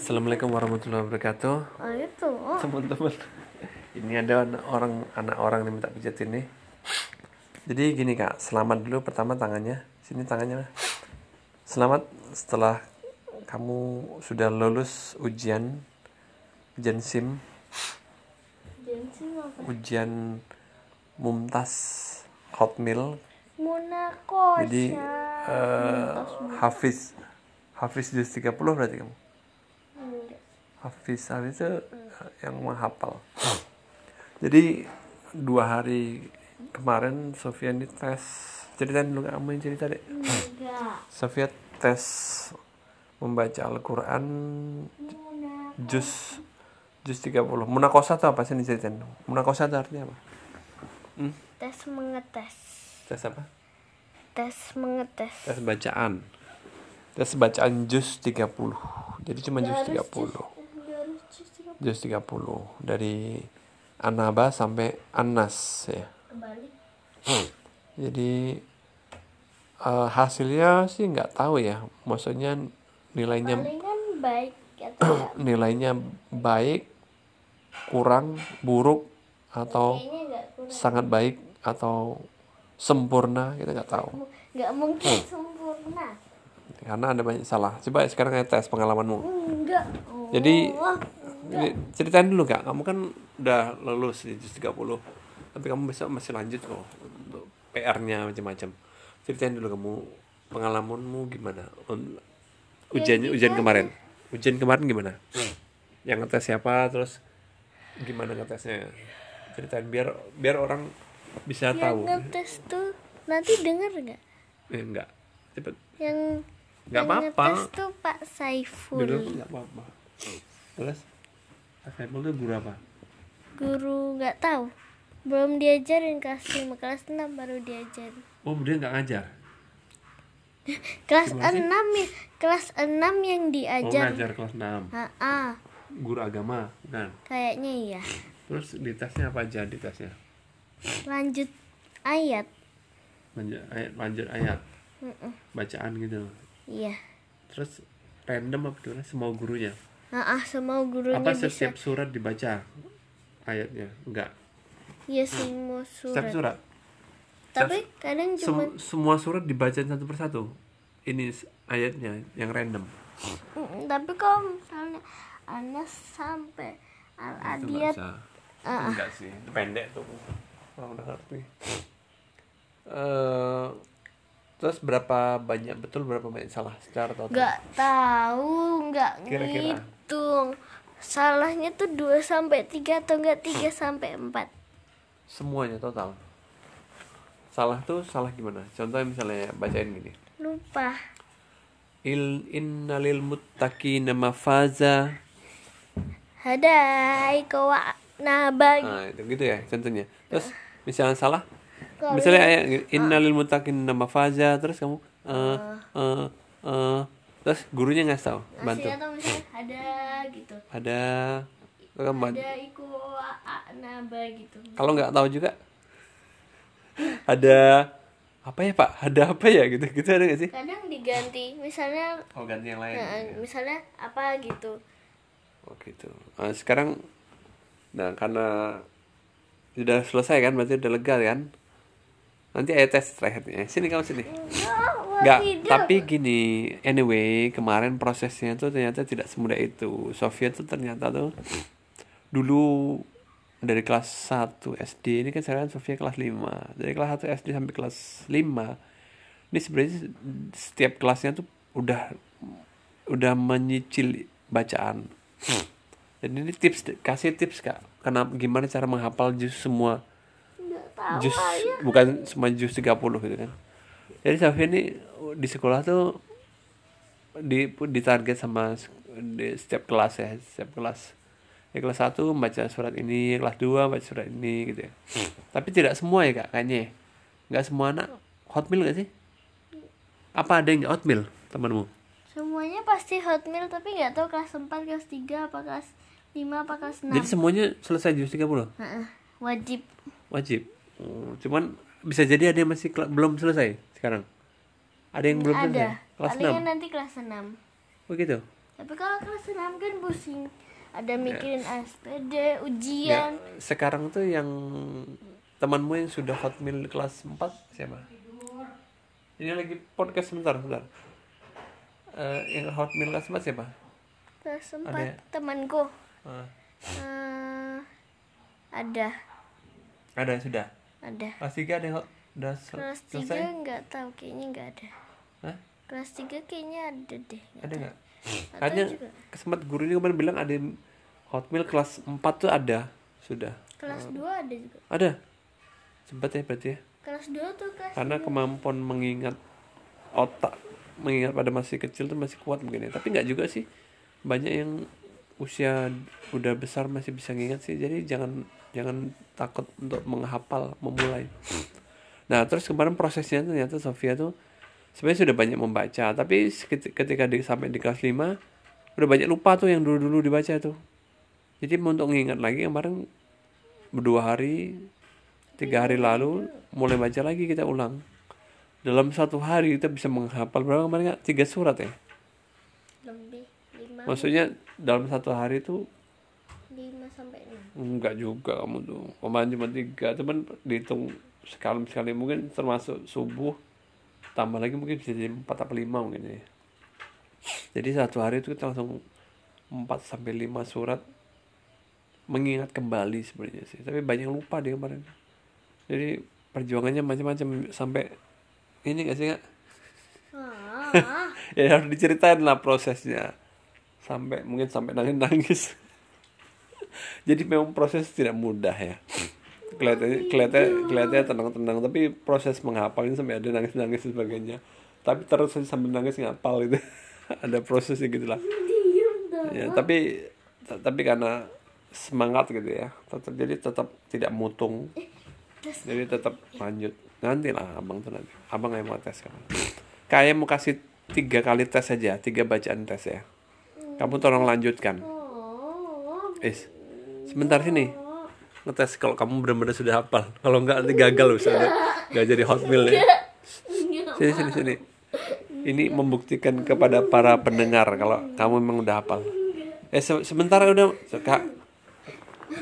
Assalamualaikum warahmatullahi wabarakatuh. Itu. Teman-teman ini ada orang anak orang yang minta pijat ini. Jadi gini kak selamat dulu pertama tangannya. Sini tangannya selamat setelah kamu sudah lulus ujian ujian sim. Jensi apa? ujian mumtaz hotmail Monaco. jadi eh, hafiz. Hafiz juz 30 berarti kamu Hafiz Hafiz itu yang menghafal. Jadi dua hari kemarin Sofia ini tes ceritain dulu kamu yang cerita deh. Enggak. Sofia tes membaca Al-Quran juz juz 30 Munakosa itu apa sih ini ceritain dong Munakosa itu artinya apa? Hmm? Tes mengetes. Tes apa? Tes mengetes. Tes bacaan Tes bacaan juz 30 Jadi cuma juz 30 Harus cuci juz 30 dari Anaba sampai Anas ya. kembali. Jadi eh, hasilnya sih nggak tahu ya. Maksudnya nilainya Palingan baik atau enggak? nilainya baik, kurang, buruk atau kurang. sangat baik atau sempurna kita nggak tahu. Enggak mungkin sempurna. Karena ada banyak salah. Coba sekarang saya tes pengalamanmu. Enggak. Oh. Jadi Ini ceritain dulu kak, kamu kan udah lulus di juz 30 Tapi kamu besok masih lanjut kok untuk PR-nya macam-macam. Ceritain dulu kamu pengalamanmu gimana? Un- Ujiannya, ujian kemarin. Ujian kemarin gimana? Yang ngetes siapa, terus gimana ngetesnya? Ceritain biar biar orang bisa yang tahu. ngetes tuh nanti denger nggak? Eh enggak, cepet. Yang Nggak yang apa-apa. ngetes tuh Pak Saiful. Dulu enggak apa-apa. Terus Saiful itu guru apa? Guru nggak tahu. Belum diajarin kelas 5, kelas 6 baru diajarin. Oh dia nggak ngajar? Kelas? 6 ya, kelas 6 yang Oh diajar. ngajar kelas 6 Ah, ah, guru agama kan kayaknya iya. terus di tesnya apa aja di tesnya Lanjut ayat. lanjut ayat lanjut ayat Mm-mm. bacaan gitu Iya. terus random apa gimana semua gurunya ah, semua gurunya apa bisa. setiap surat dibaca? Ayatnya? Enggak. Iya semua setiap surat. surat Tapi kadang cuma Sem- semua surat dibaca satu persatu? Ini ayatnya yang random. Tapi kalau misalnya Anas sampai al adiyat Ah, enggak sih itu pendek tuh. Orang udah ngerti. Eh, terus berapa banyak betul berapa banyak salah secara total? Nggak tahu nggak Kira-kira. Ngitung salahnya tuh 2 sampai 3 atau enggak 3 sampai 4 semuanya total. Salah tuh salah gimana? Contohnya misalnya bacain gini. Lupa. Il innalil muttaqina mafaza. Hadai kawa nabag nah itu gitu ya contohnya. Terus misalnya salah? Misalnya ayat gini, innalil muttaqina mafaza terus kamu eh eh eh terus gurunya nggak tahu bantu. Masih atau misalnya ada gitu. Ada ada iku naba gitu. Kalau nggak tahu juga ada apa ya pak? Ada apa ya? Gitu gitu ada nggak sih? Kadang diganti misalnya oh ganti yang lain nah, misalnya apa gitu. Oh gitu. Nah, sekarang, nah karena sudah selesai kan, berarti udah lega kan? Nanti ayat tes terakhirnya. Sini kamu sini. Enggak, tapi gini, anyway, kemarin prosesnya tuh ternyata tidak semudah itu. Sofia tuh ternyata tuh dulu dari kelas 1 SD ini kan sekarang Sofia kelas 5. Dari kelas 1 SD sampai kelas 5 ini sebenarnya setiap kelasnya tuh udah udah menyicil bacaan. Dan ini tips kasih tips Kak. Kenapa gimana cara menghafal jus semua nggak jus bukan cuma jus 30 gitu kan. Jadi Sofia ini di sekolah tuh di ditarget sama di setiap kelas ya, setiap kelas. Ya, kelas 1 membaca surat ini, kelas 2 baca surat ini gitu ya. Tapi tidak semua ya Kak kayaknya. ya. Nggak semua anak hotmail gak sih? Apa ada yang nggak hotmail temanmu? semuanya pasti hotmail tapi nggak tahu kelas 4 kelas 3 apa kelas 5 apa kelas 6 Jadi semuanya selesai jus 30? Heeh, wajib Wajib. Oh, cuman bisa jadi ada yang masih belum selesai sekarang. Ada yang belum ada selesai. Kelas palingan 6. nanti kelas 6 Oh gitu. tapi kalau kelas 6 kan pusing ada Ya. mikirin SPD Ya, ujian sekarang tuh yang temanmu yang sudah hotmail kelas 4 siapa? Ini lagi podcast sebentar, sebentar. Eh, yang hotmail kelas 4 siapa? kelas 4 Ada ya? temanku Ah, Eh, ada ada sudah. ada 3 ada yang hot, udah sel- kelas selesai? 3 nggak tahu kayaknya nggak ada Hah? kelas 3 kayaknya ada deh nggak Ada nggak? Hanya juga. sempat guru ini kemarin bilang ada hotmail kelas 4 tuh ada sudah. kelas 2 ada juga Ada. Sempat ya berarti ya. kelas 2 tuh kelas Karena kemampuan mengingat otak mengingat pada masih kecil tuh masih kuat mungkin ya. Tapi nggak juga sih. Banyak yang usia udah besar masih bisa ngingat sih. Jadi jangan jangan takut untuk menghafal memulai. Nah terus kemarin prosesnya ternyata Sofia tuh sebenarnya sudah banyak membaca. Tapi ketika di, sampai di kelas 5 udah banyak lupa tuh yang dulu-dulu dibaca tuh. Jadi untuk mengingat lagi kemarin berdua hari tiga hari lalu mulai baca lagi kita ulang. Dalam satu hari kita bisa menghafal berapa kemarin nggak tiga surat ya? Lebih 5 maksudnya dalam satu hari itu 5 sampai 6 enggak juga kamu tuh. Kemarin cuma tiga cuman dihitung sekali sekali. Mungkin termasuk subuh tambah lagi mungkin bisa jadi empat atau lima mungkin ya. Jadi satu hari itu kita langsung empat sampai lima surat mengingat kembali sebenarnya sih. Tapi banyak yang lupa dia kemarin. Jadi perjuangannya macam-macam sampai ini gak sih ah, ya harus diceritain lah prosesnya. Sampai mungkin sampai nangis nangis jadi memang proses tidak mudah ya kelihatannya kelihatannya kelihatannya tenang tenang tapi proses menghafalnya sampai ada nangis nangis dan sebagainya. Tapi terus sambil nangis ngapal itu ada prosesnya gitu lah. Ya tapi tapi karena semangat gitu ya tetap jadi tetap tidak mutung. Jadi tetap lanjut. Nanti lah abang tuh nanti. Abang yang mau tes kan kayak mau kasih tiga kali tes saja tiga bacaan tes ya. Kamu tolong lanjutkan. Oh is sebentar sini ngetes kalau kamu benar-benar sudah hafal. Kalau enggak nanti gagal misalnya. Nggak jadi hotmail ya. Sini sini sini. Ini membuktikan kepada para pendengar kalau kamu memang udah hafal. Eh se- sebentar udah kak.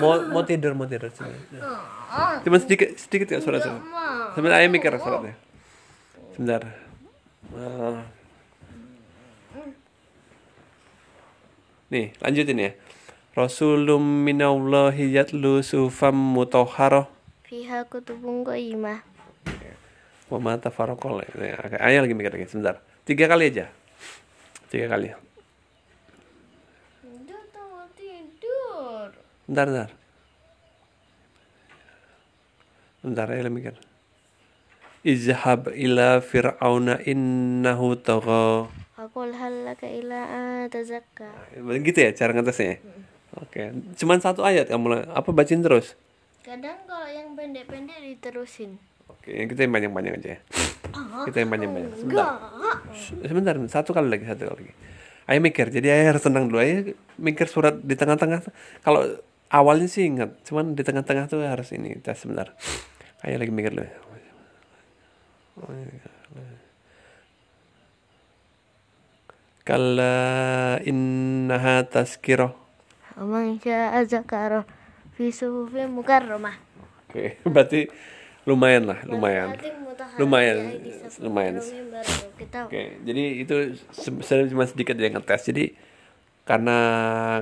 Mau mau tidur mau tidur. Sini. Cuma sedikit sedikit ya surat surat sebentar ayah mikir suratnya. Sebentar. Ah. nih lanjutin ya Rasulum minallahi yatlu sufam mutahharah Fiha kutubun qayyimah wa ma tafarraqal ya, oke, ayah lagi mikir lagi sebentar. Tiga kali aja. Tiga kali. Tunggu tidur bentar. Bentar bentar lagi mikir. Izhab ila fir'auna innahu tagha. Aqul hal laka ila tazakka. Begitu ya cara ngetesnya oke. Cuman satu ayat kamu apa bacain terus? Kadang kalau yang pendek-pendek diterusin. Oke kita yang panjang-panjang aja ya. Kita yang panjang-panjang. sebentar. Sebentar satu kali lagi satu kali lagi. Ayah mikir jadi ayah harus tenang dulu. Ayah mikir surat di tengah-tengah. Kalau awalnya sih ingat cuman di tengah-tengah tuh harus ini tes sebentar. Ayah lagi mikir dulu. Kalla innaha tazkirah Amang sya'a zakara Fi suhufin mukarramah Oke, berarti lumayan lah, lumayan. Lumayan, ya, lumayan. Oke, jadi itu cuma sedikit yang ngetes. Jadi karena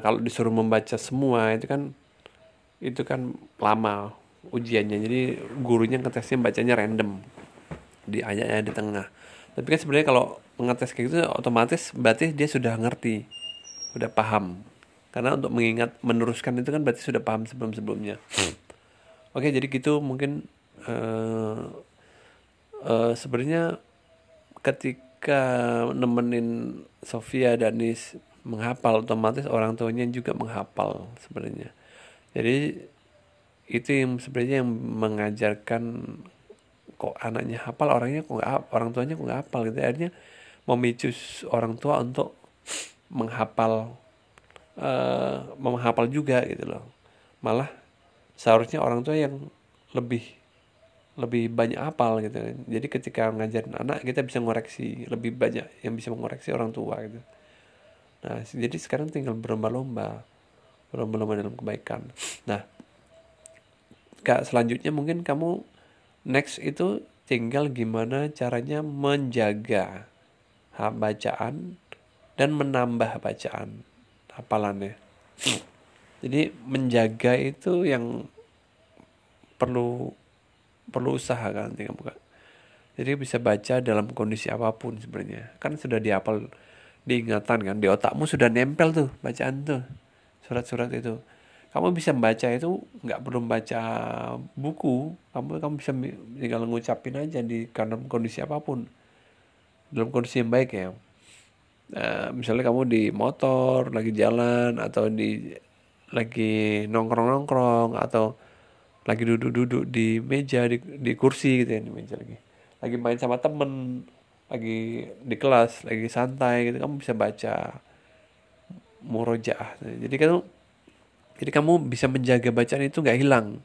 kalau disuruh membaca semua itu kan itu kan lama ujiannya. Jadi gurunya ngetesnya bacanya random di ayatnya di tengah. Tapi kan sebenarnya kalau ngetes kayak gitu otomatis berarti dia sudah ngerti, udah paham. Karena untuk mengingat meneruskan itu kan berarti sudah paham sebelum-sebelumnya. Oke, jadi gitu mungkin eh eh, sebenarnya ketika nemenin Sofia dan Nis menghafal otomatis orang tuanya juga menghafal sebenarnya. Jadi itu yang sebenarnya yang mengajarkan kok anaknya hafal orangnya kok haf- orang tuanya kok nggak hafal gitu akhirnya memicu orang tua untuk menghafal eh menghafal juga gitu loh. Malah seharusnya orang tua yang lebih lebih banyak hafal gitu. Jadi ketika ngajarin anak kita bisa ngoreksi lebih banyak yang bisa mengoreksi orang tua gitu. Nah jadi sekarang tinggal berlomba-lomba berlomba-lomba dalam kebaikan. Nah kak selanjutnya mungkin kamu next itu tinggal gimana caranya menjaga bacaan dan menambah bacaan hafalannya. Jadi menjaga itu yang perlu perlu usaha kan tinggal buka jadi bisa baca dalam kondisi apa pun sebenarnya. Kan sudah dihafal diingatan kan di otakmu sudah nempel tuh bacaan tuh surat-surat itu. Kamu bisa membaca itu nggak perlu baca buku kamu kamu bisa tinggal ngucapin aja di dalam kondisi apa pun. Dalam kondisi yang baik ya nah, misalnya kamu di motor lagi jalan atau di lagi nongkrong-nongkrong atau lagi duduk-duduk di meja di, di kursi gitu ya di meja lagi. Lagi main sama temen lagi di kelas lagi santai gitu kamu bisa baca murojaah. Jadi kan jadi kamu bisa menjaga bacaan itu nggak hilang.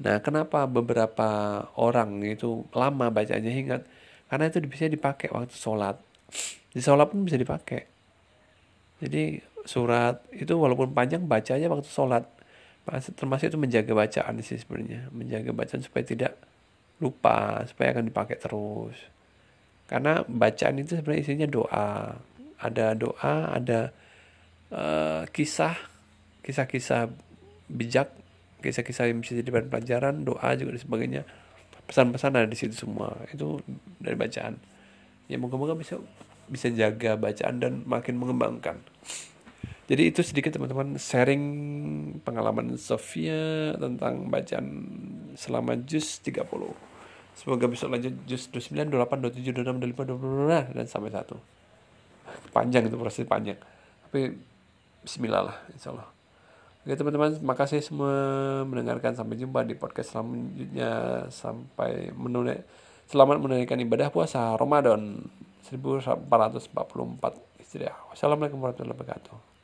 Nah kenapa beberapa orang itu lama bacanya ingat? Karena itu bisa dipakai waktu sholat di sholat pun bisa dipakai. Jadi surat itu walaupun panjang bacanya waktu sholat. Termasuk itu menjaga bacaan sih sebenarnya. Menjaga bacaan supaya tidak lupa supaya akan dipakai terus. Karena bacaan itu sebenarnya isinya doa. Ada doa ada uh, kisah. Kisah-kisah bijak kisah-kisah yang bisa jadi bahan pelajaran doa juga dan sebagainya. Pesan-pesan ada di situ semua. Itu dari bacaan ya moga-moga bisa bisa jaga bacaan dan makin mengembangkan jadi itu sedikit teman-teman sharing pengalaman Sofia tentang bacaan selama jus 30 Semoga besok lanjut jus 29, 28, 27, 26, 25, 26 dan sampai satu. Panjang itu proses panjang. Tapi bismillah lah insya Allah. Oke teman-teman, makasih semua mendengarkan. Sampai jumpa di podcast selanjutnya. Sampai menunai, selamat menunaikan ibadah puasa Ramadan 1444 Hijriah. Wassalamualaikum warahmatullahi wabarakatuh.